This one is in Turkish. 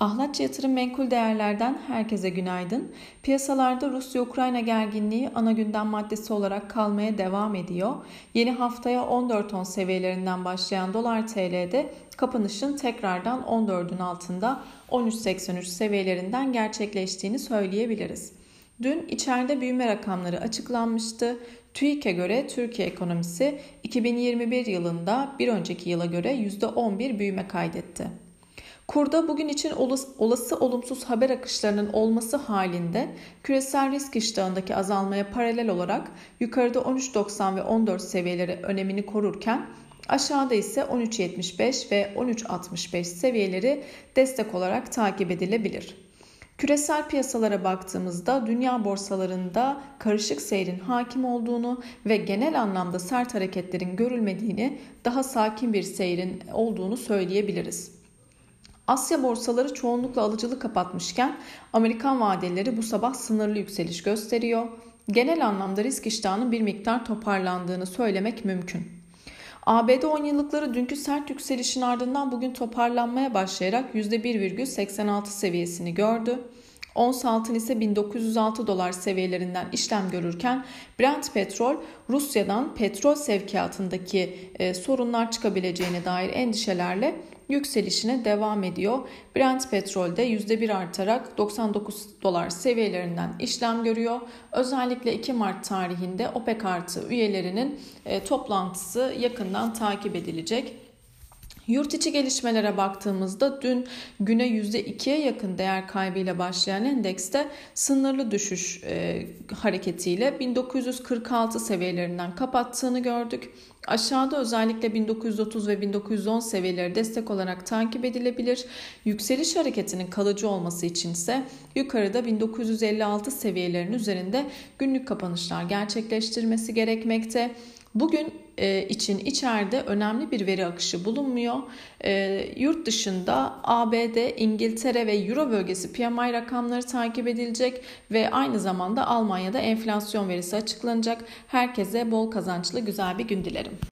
Ahlatçı Yatırım Menkul Değerler'den herkese günaydın. Piyasalarda Rusya-Ukrayna gerginliği ana gündem maddesi olarak kalmaya devam ediyor. Yeni haftaya 14.10 seviyelerinden başlayan dolar TL'de kapanışın tekrardan 14'ün altında 13.83 seviyelerinden gerçekleştiğini söyleyebiliriz. Dün içeride büyüme rakamları açıklanmıştı. TÜİK'e göre Türkiye ekonomisi 2021 yılında bir önceki yıla göre %11 büyüme kaydetti. Kurda bugün için olası olumsuz haber akışlarının olması halinde küresel risk iştahındaki azalmaya paralel olarak yukarıda 13.90 ve 14 seviyeleri önemini korurken aşağıda ise 13.75 ve 13.65 seviyeleri destek olarak takip edilebilir. Küresel piyasalara baktığımızda dünya borsalarında karışık seyrin hakim olduğunu ve genel anlamda sert hareketlerin görülmediğini, daha sakin bir seyrin olduğunu söyleyebiliriz. Asya borsaları çoğunlukla alıcılı kapatmışken Amerikan vadeleri bu sabah sınırlı yükseliş gösteriyor. Genel anlamda risk iştahının bir miktar toparlandığını söylemek mümkün. ABD 10 yıllıkları dünkü sert yükselişin ardından bugün toparlanmaya başlayarak %1,86 seviyesini gördü. Ons altın ise 1906 dolar seviyelerinden işlem görürken Brent petrol Rusya'dan petrol sevkiyatındaki e, sorunlar çıkabileceğine dair endişelerle yükselişine devam ediyor. Brent petrolde %1 artarak 99 dolar seviyelerinden işlem görüyor. Özellikle 2 Mart tarihinde OPEC artı üyelerinin e, toplantısı yakından takip edilecek. Yurt içi gelişmelere baktığımızda dün güne %2'ye yakın değer kaybıyla başlayan endekste sınırlı düşüş e, hareketiyle 1946 seviyelerinden kapattığını gördük. Aşağıda özellikle 1930 ve 1910 seviyeleri destek olarak takip edilebilir. Yükseliş hareketinin kalıcı olması için ise yukarıda 1956 seviyelerinin üzerinde günlük kapanışlar gerçekleştirmesi gerekmekte. Bugün e, için içeride önemli bir veri akışı bulunmuyor. E, yurt dışında ABD, İngiltere ve Euro bölgesi PMI rakamları takip edilecek ve aynı zamanda Almanya'da enflasyon verisi açıklanacak. Herkese bol kazançlı güzel bir gün dilerim.